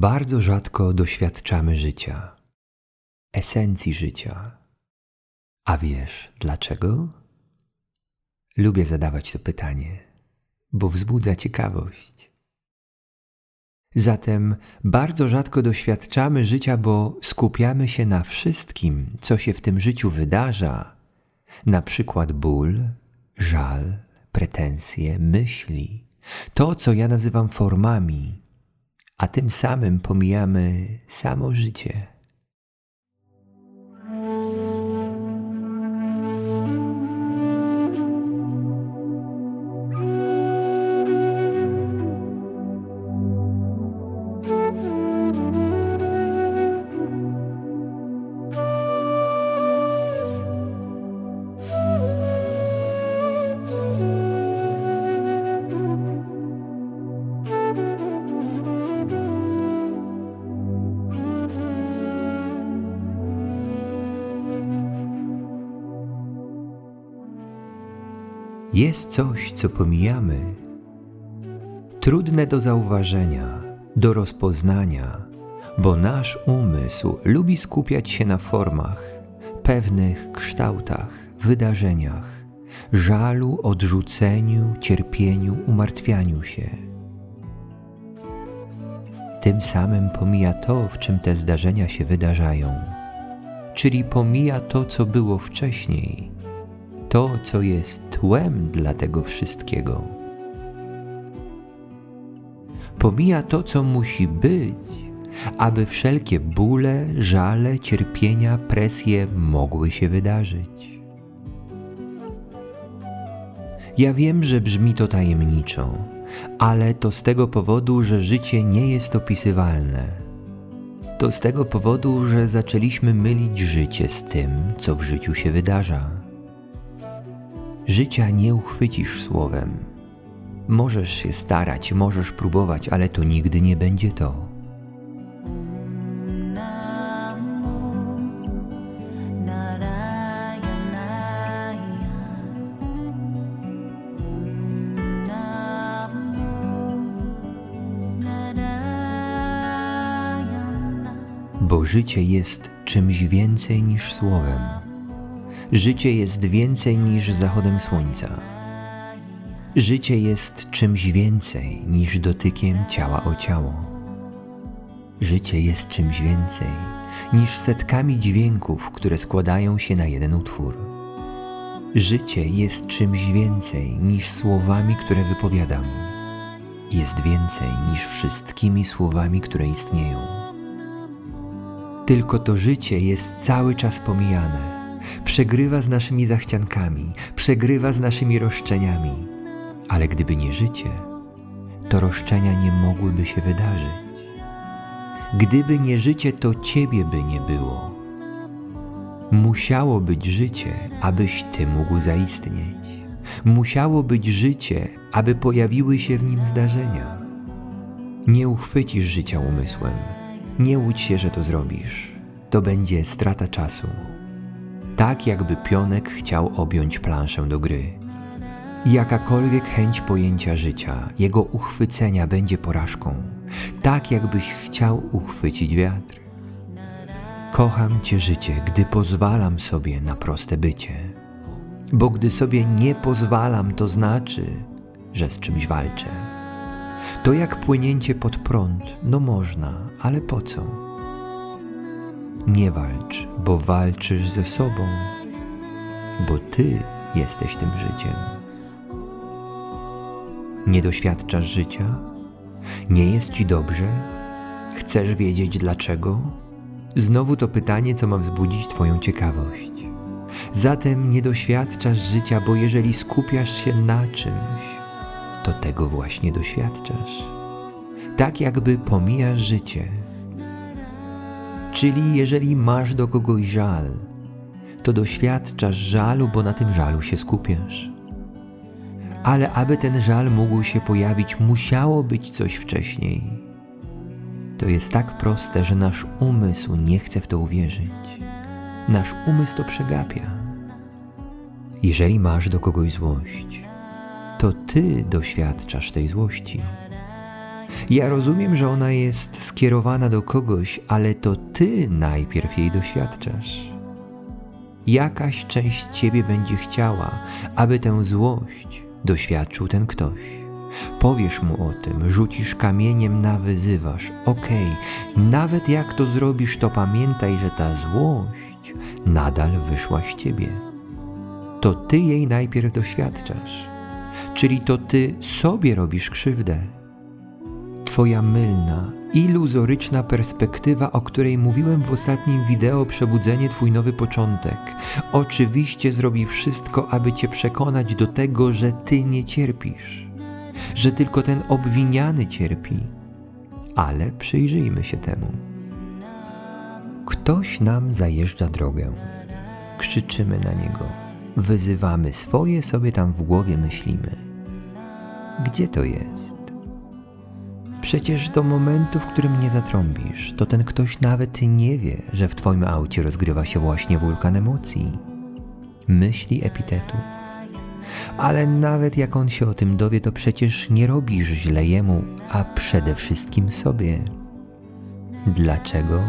Bardzo rzadko doświadczamy życia, esencji życia. A wiesz dlaczego? Lubię zadawać to pytanie, bo wzbudza ciekawość. Zatem bardzo rzadko doświadczamy życia, bo skupiamy się na wszystkim, co się w tym życiu wydarza, na przykład ból, żal, pretensje, myśli, to, co ja nazywam formami, a tym samym pomijamy samo życie. Jest coś, co pomijamy, trudne do zauważenia, do rozpoznania, bo nasz umysł lubi skupiać się na formach, pewnych kształtach, wydarzeniach, żalu, odrzuceniu, cierpieniu, umartwianiu się. Tym samym pomija to, w czym te zdarzenia się wydarzają, czyli pomija to, co było wcześniej. To, co jest tłem dla tego wszystkiego. Pomija to, co musi być, aby wszelkie bóle, żale, cierpienia, presje mogły się wydarzyć. Ja wiem, że brzmi to tajemniczo, ale to z tego powodu, że życie nie jest opisywalne. To z tego powodu, że zaczęliśmy mylić życie z tym, co w życiu się wydarza. Życia nie uchwycisz słowem. Możesz się starać, możesz próbować, ale to nigdy nie będzie to. Bo życie jest czymś więcej niż słowem. Życie jest więcej niż zachodem słońca. Życie jest czymś więcej niż dotykiem ciała o ciało. Życie jest czymś więcej niż setkami dźwięków, które składają się na jeden utwór. Życie jest czymś więcej niż słowami, które wypowiadam. Jest więcej niż wszystkimi słowami, które istnieją. Tylko to życie jest cały czas pomijane przegrywa z naszymi zachciankami, przegrywa z naszymi roszczeniami. Ale gdyby nie życie, to roszczenia nie mogłyby się wydarzyć. Gdyby nie życie, to ciebie by nie było. Musiało być życie, abyś ty mógł zaistnieć. Musiało być życie, aby pojawiły się w nim zdarzenia. Nie uchwycisz życia umysłem. Nie łudź się, że to zrobisz. To będzie strata czasu tak jakby pionek chciał objąć planszę do gry. Jakakolwiek chęć pojęcia życia, jego uchwycenia będzie porażką, tak jakbyś chciał uchwycić wiatr. Kocham Cię życie, gdy pozwalam sobie na proste bycie, bo gdy sobie nie pozwalam, to znaczy, że z czymś walczę. To jak płynięcie pod prąd, no można, ale po co? Nie walcz, bo walczysz ze sobą, bo Ty jesteś tym życiem. Nie doświadczasz życia? Nie jest Ci dobrze? Chcesz wiedzieć dlaczego? Znowu to pytanie, co ma wzbudzić Twoją ciekawość. Zatem nie doświadczasz życia, bo jeżeli skupiasz się na czymś, to tego właśnie doświadczasz. Tak jakby pomijasz życie Czyli jeżeli masz do kogoś żal, to doświadczasz żalu, bo na tym żalu się skupiasz. Ale aby ten żal mógł się pojawić, musiało być coś wcześniej. To jest tak proste, że nasz umysł nie chce w to uwierzyć. Nasz umysł to przegapia. Jeżeli masz do kogoś złość, to ty doświadczasz tej złości. Ja rozumiem, że ona jest skierowana do kogoś, ale to ty najpierw jej doświadczasz. Jakaś część ciebie będzie chciała, aby tę złość doświadczył ten ktoś. Powiesz mu o tym, rzucisz kamieniem, nawyzywasz. Okej, okay, nawet jak to zrobisz, to pamiętaj, że ta złość nadal wyszła z ciebie. To ty jej najpierw doświadczasz, czyli to ty sobie robisz krzywdę. Twoja mylna, iluzoryczna perspektywa, o której mówiłem w ostatnim wideo Przebudzenie Twój nowy początek, oczywiście zrobi wszystko, aby Cię przekonać do tego, że Ty nie cierpisz, że tylko ten obwiniany cierpi. Ale przyjrzyjmy się temu. Ktoś nam zajeżdża drogę. Krzyczymy na niego, wyzywamy swoje sobie tam w głowie myślimy. Gdzie to jest? Przecież do momentu, w którym nie zatrąbisz, to ten ktoś nawet nie wie, że w Twoim aucie rozgrywa się właśnie wulkan emocji, myśli, epitetu. Ale nawet jak on się o tym dowie, to przecież nie robisz źle jemu, a przede wszystkim sobie. Dlaczego?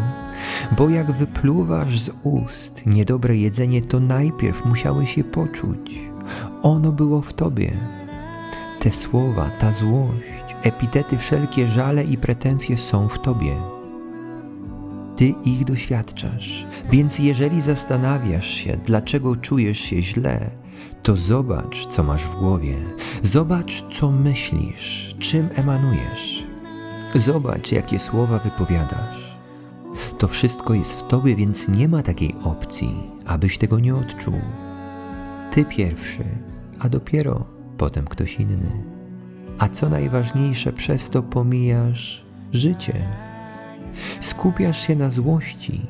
Bo jak wypluwasz z ust niedobre jedzenie, to najpierw musiałeś je poczuć. Ono było w tobie. Te słowa, ta złość, epitety, wszelkie żale i pretensje są w Tobie. Ty ich doświadczasz, więc jeżeli zastanawiasz się, dlaczego czujesz się źle, to zobacz, co masz w głowie, zobacz, co myślisz, czym emanujesz. Zobacz, jakie słowa wypowiadasz. To wszystko jest w tobie, więc nie ma takiej opcji, abyś tego nie odczuł. Ty pierwszy, a dopiero potem ktoś inny a co najważniejsze, przez to pomijasz życie. Skupiasz się na złości,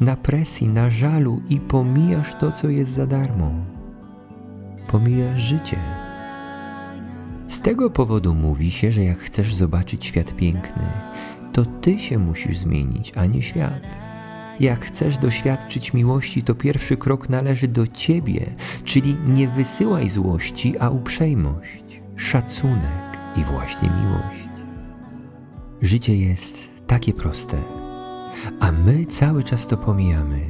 na presji, na żalu i pomijasz to, co jest za darmo. Pomijasz życie. Z tego powodu mówi się, że jak chcesz zobaczyć świat piękny, to ty się musisz zmienić, a nie świat. Jak chcesz doświadczyć miłości, to pierwszy krok należy do ciebie, czyli nie wysyłaj złości, a uprzejmość szacunek i właśnie miłość. Życie jest takie proste, a my cały czas to pomijamy.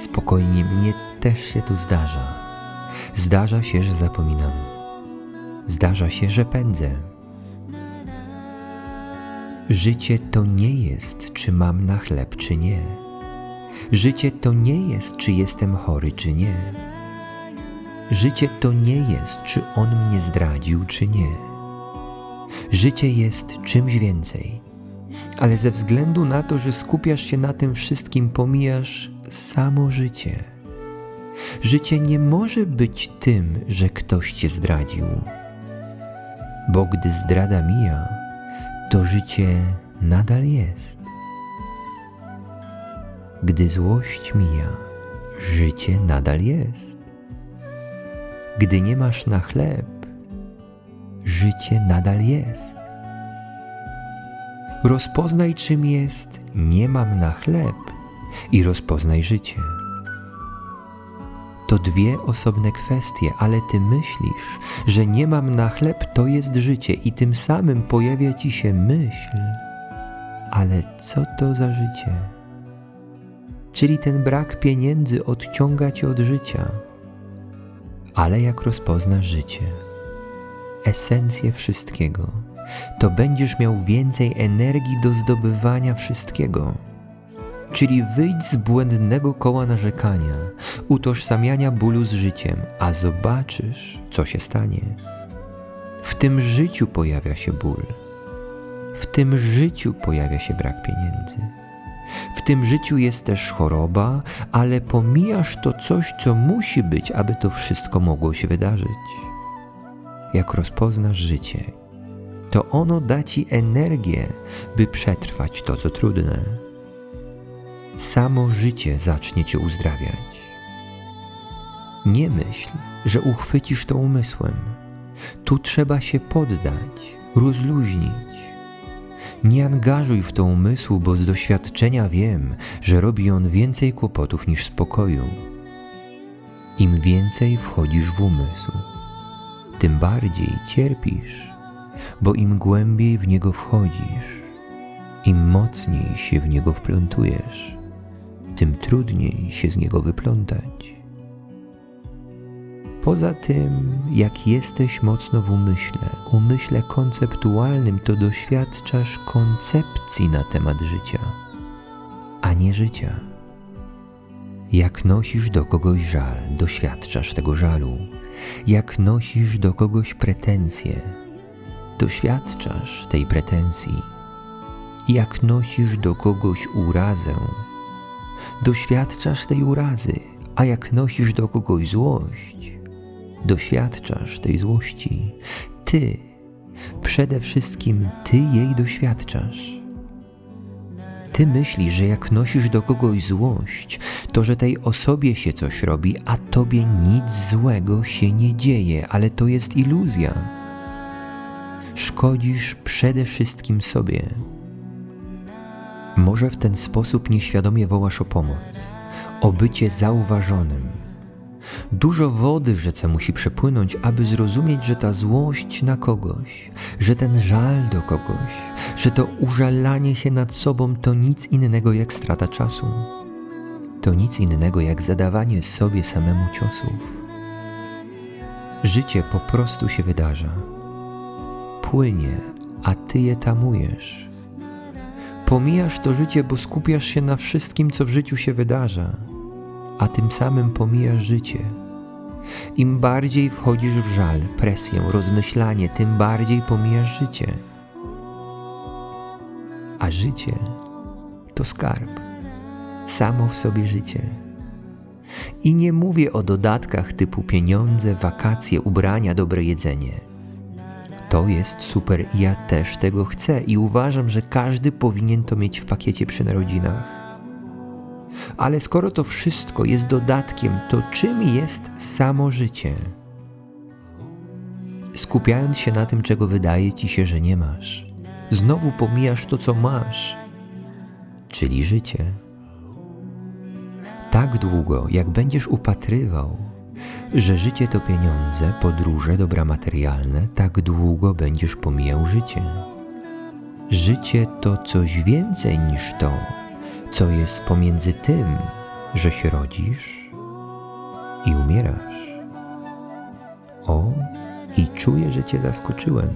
Spokojnie, mnie też się tu zdarza. Zdarza się, że zapominam. Zdarza się, że pędzę. Życie to nie jest, czy mam na chleb, czy nie. Życie to nie jest, czy jestem chory, czy nie. Życie to nie jest, czy on mnie zdradził, czy nie. Życie jest czymś więcej, ale ze względu na to, że skupiasz się na tym wszystkim, pomijasz samo życie. Życie nie może być tym, że ktoś cię zdradził, bo gdy zdrada mija, to życie nadal jest. Gdy złość mija, życie nadal jest. Gdy nie masz na chleb, życie nadal jest. Rozpoznaj, czym jest nie mam na chleb i rozpoznaj życie. To dwie osobne kwestie, ale ty myślisz, że nie mam na chleb to jest życie i tym samym pojawia ci się myśl, ale co to za życie? Czyli ten brak pieniędzy odciąga cię od życia ale jak rozpoznasz życie, esencję wszystkiego, to będziesz miał więcej energii do zdobywania wszystkiego. Czyli wyjdź z błędnego koła narzekania, utożsamiania bólu z życiem, a zobaczysz, co się stanie. W tym życiu pojawia się ból. W tym życiu pojawia się brak pieniędzy. W tym życiu jest też choroba, ale pomijasz to coś, co musi być, aby to wszystko mogło się wydarzyć. Jak rozpoznasz życie, to ono da ci energię, by przetrwać to, co trudne. Samo życie zacznie cię uzdrawiać. Nie myśl, że uchwycisz to umysłem. Tu trzeba się poddać, rozluźnić nie angażuj w to umysłu, bo z doświadczenia wiem, że robi on więcej kłopotów niż spokoju. Im więcej wchodzisz w umysł, tym bardziej cierpisz bo im głębiej w niego wchodzisz, im mocniej się w niego wplątujesz, tym trudniej się z niego wyplątać. Poza tym, jak jesteś mocno w umyśle, umyśle konceptualnym, to doświadczasz koncepcji na temat życia, a nie życia. Jak nosisz do kogoś żal, doświadczasz tego żalu. Jak nosisz do kogoś pretensje, doświadczasz tej pretensji. Jak nosisz do kogoś urazę, doświadczasz tej urazy, a jak nosisz do kogoś złość, doświadczasz tej złości. Ty, przede wszystkim Ty jej doświadczasz. Ty myślisz, że jak nosisz do kogoś złość, to że tej osobie się coś robi, a tobie nic złego się nie dzieje, ale to jest iluzja. Szkodzisz przede wszystkim sobie. Może w ten sposób nieświadomie wołasz o pomoc, o bycie zauważonym. Dużo wody w rzece musi przepłynąć, aby zrozumieć, że ta złość na kogoś, że ten żal do kogoś, że to użalanie się nad sobą to nic innego jak strata czasu. To nic innego jak zadawanie sobie samemu ciosów. Życie po prostu się wydarza. Płynie, a ty je tamujesz. Pomijasz to życie, bo skupiasz się na wszystkim, co w życiu się wydarza, a tym samym pomijasz życie. Im bardziej wchodzisz w żal, presję, rozmyślanie, tym bardziej pomijasz życie a życie to skarb, samo w sobie życie. I nie mówię o dodatkach typu pieniądze, wakacje, ubrania, dobre jedzenie. To jest super i ja też tego chcę i uważam, że każdy powinien to mieć w pakiecie przy narodzinach. Ale skoro to wszystko jest dodatkiem, to czym jest samo życie? Skupiając się na tym, czego wydaje ci się, że nie masz znowu pomijasz to, co masz, czyli życie. Tak długo, jak będziesz upatrywał, że życie to pieniądze, podróże, dobra materialne, tak długo będziesz pomijał życie. Życie to coś więcej niż to, co jest pomiędzy tym, że się rodzisz i umierasz. O, i czuję, że Cię zaskoczyłem.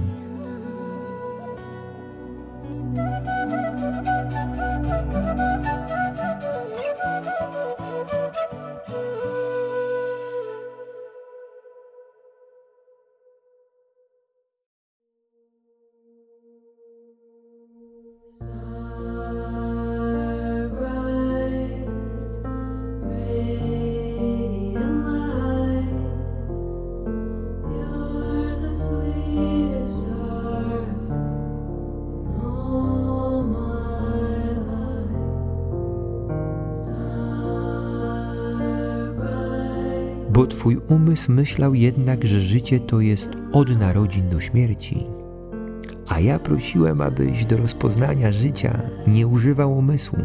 Umysł myślał jednak, że życie to jest od narodzin do śmierci. A ja prosiłem, abyś do rozpoznania życia nie używał umysłu.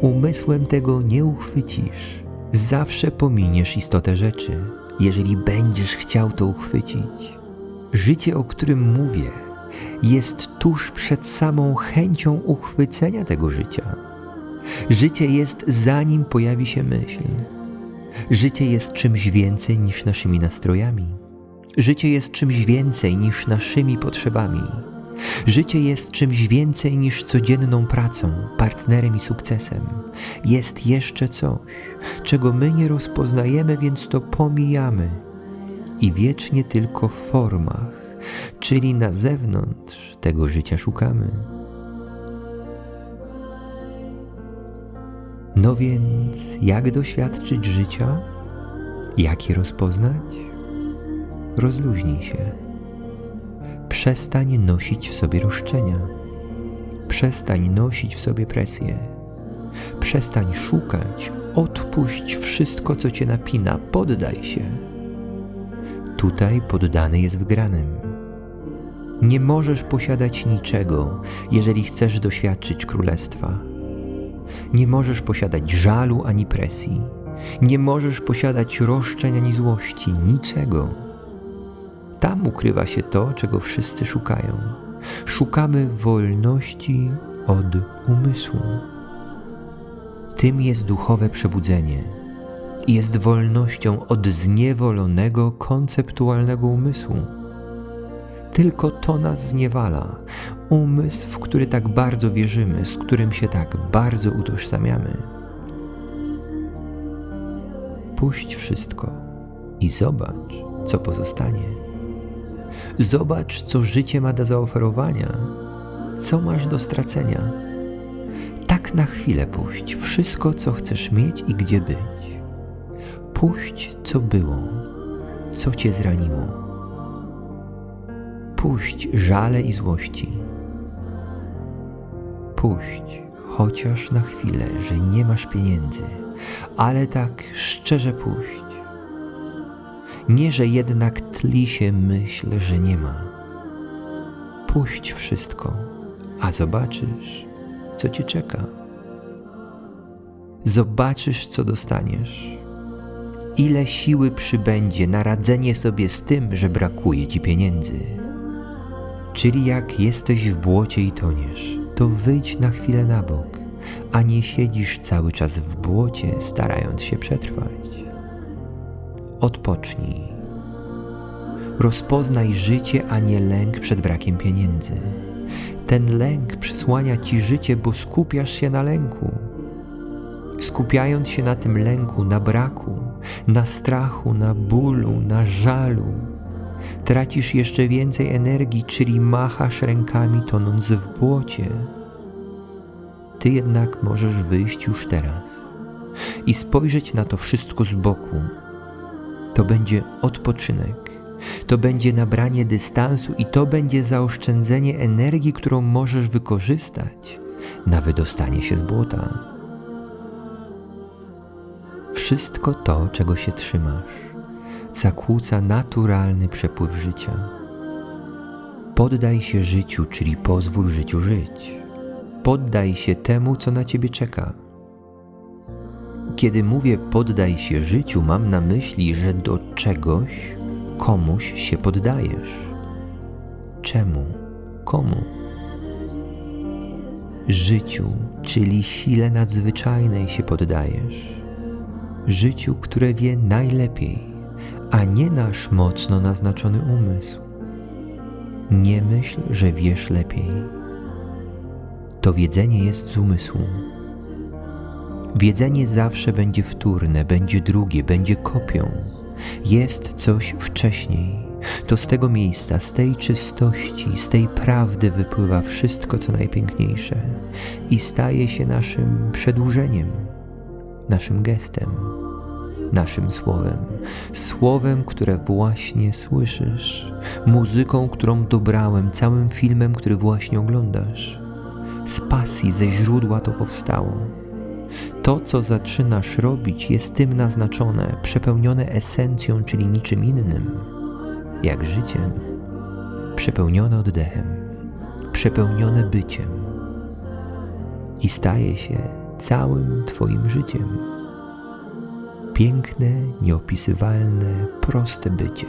Umysłem tego nie uchwycisz. Zawsze pominiesz istotę rzeczy, jeżeli będziesz chciał to uchwycić. Życie, o którym mówię, jest tuż przed samą chęcią uchwycenia tego życia. Życie jest zanim pojawi się myśl. Życie jest czymś więcej niż naszymi nastrojami. Życie jest czymś więcej niż naszymi potrzebami. Życie jest czymś więcej niż codzienną pracą, partnerem i sukcesem. Jest jeszcze coś, czego my nie rozpoznajemy, więc to pomijamy. I wiecznie tylko w formach, czyli na zewnątrz tego życia szukamy. No więc, jak doświadczyć życia? Jak je rozpoznać? Rozluźnij się. Przestań nosić w sobie roszczenia. Przestań nosić w sobie presję. Przestań szukać, odpuść wszystko, co cię napina, poddaj się. Tutaj poddany jest wgranym. Nie możesz posiadać niczego, jeżeli chcesz doświadczyć królestwa. Nie możesz posiadać żalu ani presji. Nie możesz posiadać roszczeń ani złości, niczego. Tam ukrywa się to, czego wszyscy szukają. Szukamy wolności od umysłu. Tym jest duchowe przebudzenie. Jest wolnością od zniewolonego, konceptualnego umysłu. Tylko to nas zniewala. Umysł, w który tak bardzo wierzymy, z którym się tak bardzo utożsamiamy. Puść wszystko i zobacz, co pozostanie. Zobacz, co życie ma do zaoferowania, co masz do stracenia. Tak na chwilę puść wszystko, co chcesz mieć i gdzie być. Puść, co było, co cię zraniło. Puść żale i złości. Puść chociaż na chwilę, że nie masz pieniędzy, ale tak szczerze puść. Nie, że jednak tli się myśl, że nie ma. Puść wszystko, a zobaczysz, co ci czeka. Zobaczysz, co dostaniesz. Ile siły przybędzie na radzenie sobie z tym, że brakuje ci pieniędzy. Czyli jak jesteś w błocie i toniesz, to wyjdź na chwilę na bok, a nie siedzisz cały czas w błocie, starając się przetrwać. Odpocznij. Rozpoznaj życie, a nie lęk przed brakiem pieniędzy. Ten lęk przysłania ci życie, bo skupiasz się na lęku. Skupiając się na tym lęku, na braku, na strachu, na bólu, na żalu, tracisz jeszcze więcej energii, czyli machasz rękami, tonąc w błocie. Ty jednak możesz wyjść już teraz i spojrzeć na to wszystko z boku. To będzie odpoczynek, to będzie nabranie dystansu i to będzie zaoszczędzenie energii, którą możesz wykorzystać na wydostanie się z błota. Wszystko to, czego się trzymasz, zakłóca naturalny przepływ życia. Poddaj się życiu, czyli pozwól życiu żyć. Poddaj się temu, co na ciebie czeka. Kiedy mówię poddaj się życiu, mam na myśli, że do czegoś, komuś się poddajesz. Czemu? Komu? Życiu, czyli sile nadzwyczajnej się poddajesz. Życiu, które wie najlepiej, a nie nasz mocno naznaczony umysł. Nie myśl, że wiesz lepiej. To wiedzenie jest z umysłu. Wiedzenie zawsze będzie wtórne, będzie drugie, będzie kopią. Jest coś wcześniej. To z tego miejsca, z tej czystości, z tej prawdy wypływa wszystko, co najpiękniejsze i staje się naszym przedłużeniem, naszym gestem, naszym słowem, słowem, które właśnie słyszysz, muzyką, którą dobrałem, całym filmem, który właśnie oglądasz. Z pasji, ze źródła to powstało. To, co zaczynasz robić, jest tym naznaczone, przepełnione esencją, czyli niczym innym, jak życiem, przepełnione oddechem, przepełnione byciem i staje się całym Twoim życiem. Piękne, nieopisywalne, proste bycie.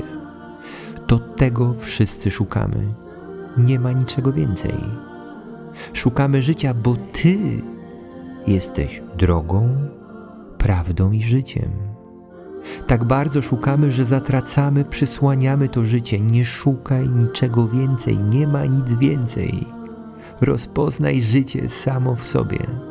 To tego wszyscy szukamy. Nie ma niczego więcej. Szukamy życia, bo Ty Jesteś drogą, prawdą i życiem. Tak bardzo szukamy, że zatracamy, przysłaniamy to życie. Nie szukaj niczego więcej, nie ma nic więcej. Rozpoznaj życie samo w sobie.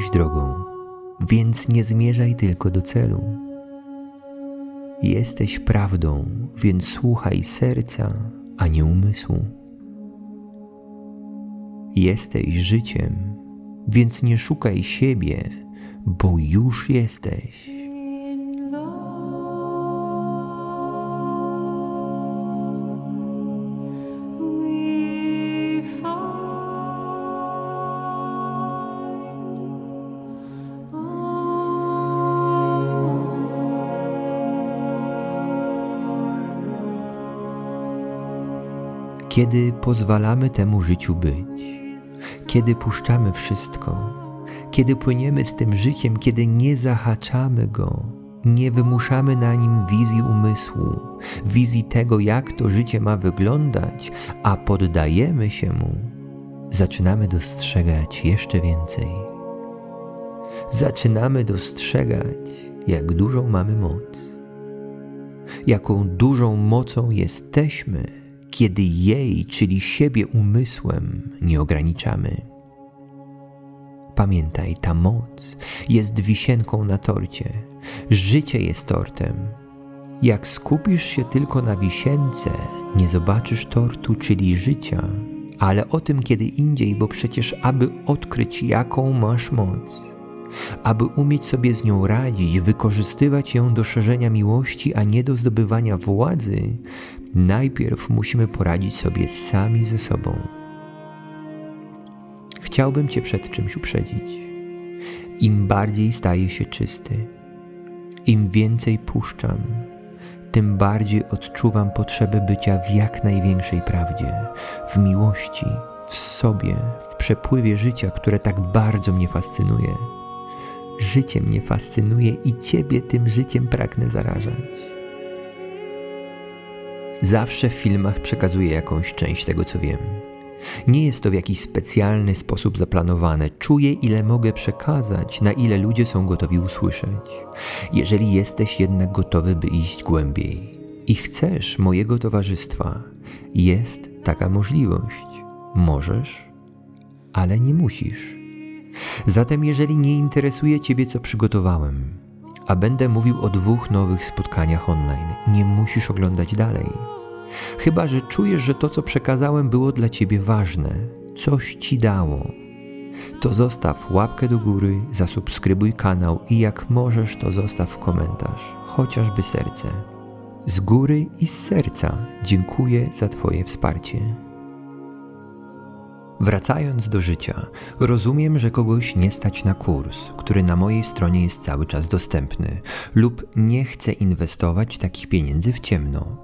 Jesteś drogą, więc nie zmierzaj tylko do celu. Jesteś prawdą, więc słuchaj serca, a nie umysłu. Jesteś życiem, więc nie szukaj siebie, bo już jesteś. Kiedy pozwalamy temu życiu być, kiedy puszczamy wszystko, kiedy płyniemy z tym życiem, kiedy nie zahaczamy go, nie wymuszamy na nim wizji umysłu, wizji tego, jak to życie ma wyglądać, a poddajemy się mu, zaczynamy dostrzegać jeszcze więcej. Zaczynamy dostrzegać, jak dużą mamy moc, jaką dużą mocą jesteśmy, kiedy jej, czyli siebie umysłem, nie ograniczamy. Pamiętaj, ta moc jest wisienką na torcie. Życie jest tortem. Jak skupisz się tylko na wisience, nie zobaczysz tortu, czyli życia, ale o tym kiedy indziej, bo przecież, aby odkryć, jaką masz moc, aby umieć sobie z nią radzić, wykorzystywać ją do szerzenia miłości, a nie do zdobywania władzy, najpierw musimy poradzić sobie sami ze sobą. Chciałbym Cię przed czymś uprzedzić. Im bardziej staję się czysty, im więcej puszczam, tym bardziej odczuwam potrzebę bycia w jak największej prawdzie, w miłości, w sobie, w przepływie życia, które tak bardzo mnie fascynuje. Życie mnie fascynuje i Ciebie tym życiem pragnę zarażać. Zawsze w filmach przekazuję jakąś część tego, co wiem. Nie jest to w jakiś specjalny sposób zaplanowane. Czuję, ile mogę przekazać, na ile ludzie są gotowi usłyszeć. Jeżeli jesteś jednak gotowy, by iść głębiej i chcesz mojego towarzystwa, jest taka możliwość. Możesz, ale nie musisz. Zatem, jeżeli nie interesuje Ciebie, co przygotowałem, a będę mówił o dwóch nowych spotkaniach online, nie musisz oglądać dalej. Chyba, że czujesz, że to, co przekazałem, było dla Ciebie ważne, coś Ci dało. To zostaw łapkę do góry, zasubskrybuj kanał i jak możesz, to zostaw komentarz, chociażby serce. Z góry i z serca dziękuję za Twoje wsparcie. Wracając do życia, rozumiem, że kogoś nie stać na kurs, który na mojej stronie jest cały czas dostępny, lub nie chce inwestować takich pieniędzy w ciemno.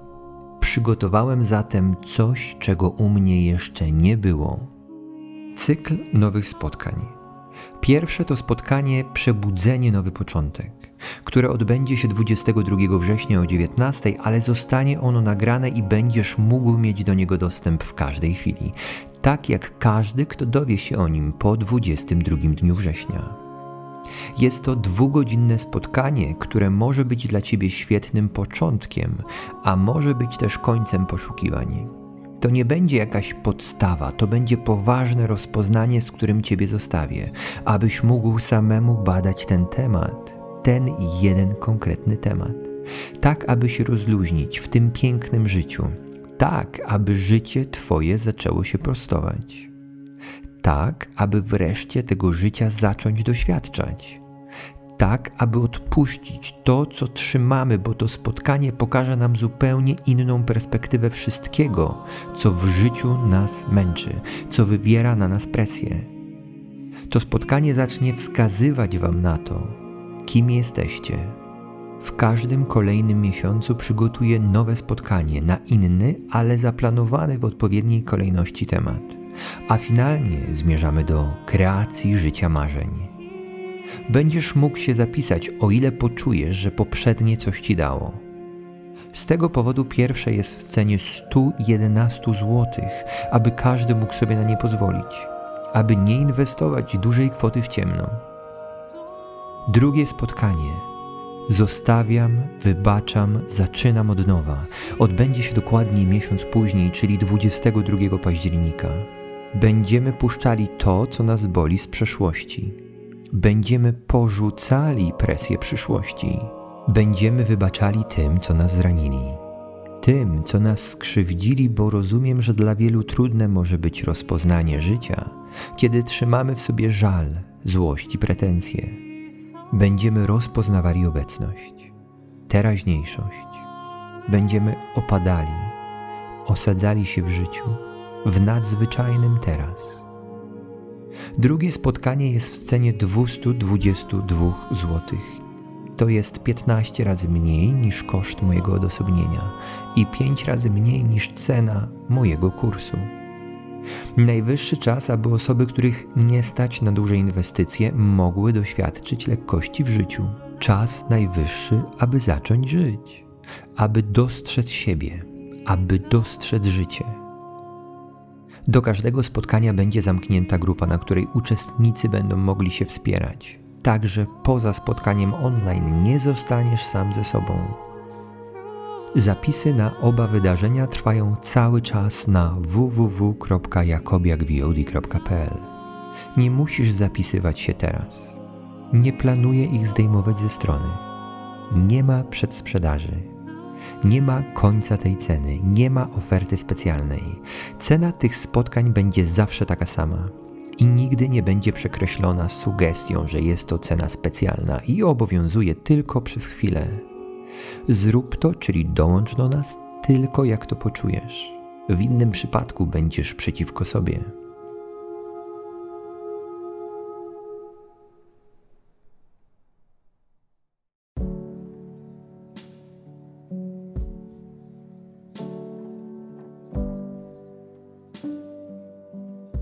Przygotowałem zatem coś, czego u mnie jeszcze nie było. Cykl nowych spotkań. Pierwsze to spotkanie Przebudzenie Nowy Początek, które odbędzie się 22 września o 19, ale zostanie ono nagrane i będziesz mógł mieć do niego dostęp w każdej chwili, tak jak każdy, kto dowie się o nim po 22 dniu września. Jest to dwugodzinne spotkanie, które może być dla Ciebie świetnym początkiem, a może być też końcem poszukiwań. To nie będzie jakaś podstawa, to będzie poważne rozpoznanie, z którym Ciebie zostawię, abyś mógł samemu badać ten temat, ten jeden konkretny temat. Tak, aby się rozluźnić w tym pięknym życiu, tak, aby życie Twoje zaczęło się prostować tak, aby wreszcie tego życia zacząć doświadczać. Tak, aby odpuścić to, co trzymamy, bo to spotkanie pokaże nam zupełnie inną perspektywę wszystkiego, co w życiu nas męczy, co wywiera na nas presję. To spotkanie zacznie wskazywać Wam na to, kim jesteście. W każdym kolejnym miesiącu przygotuję nowe spotkanie na inny, ale zaplanowany w odpowiedniej kolejności temat a finalnie zmierzamy do kreacji życia marzeń. Będziesz mógł się zapisać, o ile poczujesz, że poprzednie coś ci dało. Z tego powodu pierwsze jest w cenie 111 zł, aby każdy mógł sobie na nie pozwolić, aby nie inwestować dużej kwoty w ciemno. Drugie spotkanie. Zostawiam, wybaczam, zaczynam od nowa. Odbędzie się dokładnie miesiąc później, czyli 22 października będziemy puszczali to, co nas boli z przeszłości. Będziemy porzucali presję przyszłości. Będziemy wybaczali tym, co nas zranili. Tym, co nas skrzywdzili, bo rozumiem, że dla wielu trudne może być rozpoznanie życia, kiedy trzymamy w sobie żal, złość i pretensje. Będziemy rozpoznawali obecność, teraźniejszość. Będziemy opadali, osadzali się w życiu, w nadzwyczajnym teraz. Drugie spotkanie jest w cenie 222 zł. To jest 15 razy mniej niż koszt mojego odosobnienia i 5 razy mniej niż cena mojego kursu. Najwyższy czas, aby osoby, których nie stać na duże inwestycje, mogły doświadczyć lekkości w życiu. Czas najwyższy, aby zacząć żyć, aby dostrzec siebie, aby dostrzec życie. Do każdego spotkania będzie zamknięta grupa, na której uczestnicy będą mogli się wspierać. Także poza spotkaniem online nie zostaniesz sam ze sobą. Zapisy na oba wydarzenia trwają cały czas na www.jakobiakvod.pl. Nie musisz zapisywać się teraz. Nie planuję ich zdejmować ze strony. Nie ma przedsprzedaży. Nie ma końca tej ceny, nie ma oferty specjalnej. Cena tych spotkań będzie zawsze taka sama i nigdy nie będzie przekreślona sugestią, że jest to cena specjalna i obowiązuje tylko przez chwilę. Zrób to, czyli dołącz do nas tylko jak to poczujesz. W innym przypadku będziesz przeciwko sobie.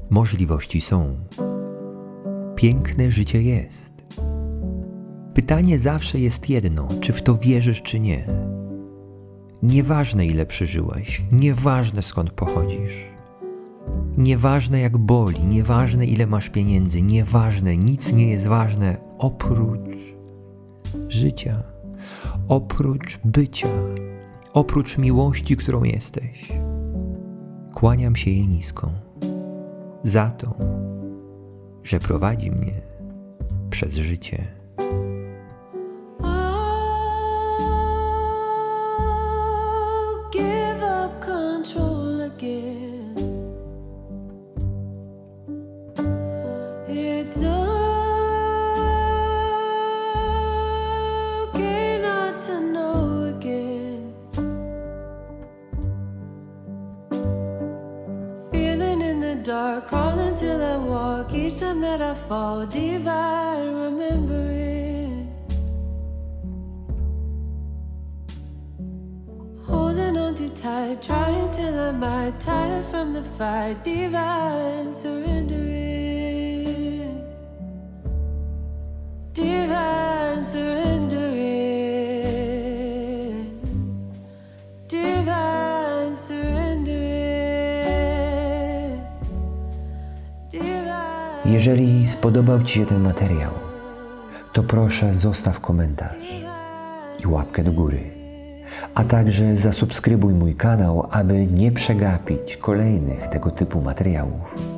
Możliwości są. Piękne życie jest. Pytanie zawsze jest jedno: czy w to wierzysz, czy nie. Nieważne, ile przeżyłeś, nieważne skąd pochodzisz, nieważne jak boli, nieważne ile masz pieniędzy, nieważne, nic nie jest ważne oprócz życia, oprócz bycia, oprócz miłości, którą jesteś. Kłaniam się jej nisko za to, że prowadzi mnie przez życie. Jeżeli spodobał Ci się ten materiał, to proszę zostaw komentarz i łapkę do góry. A także zasubskrybuj mój kanał, aby nie przegapić kolejnych tego typu materiałów.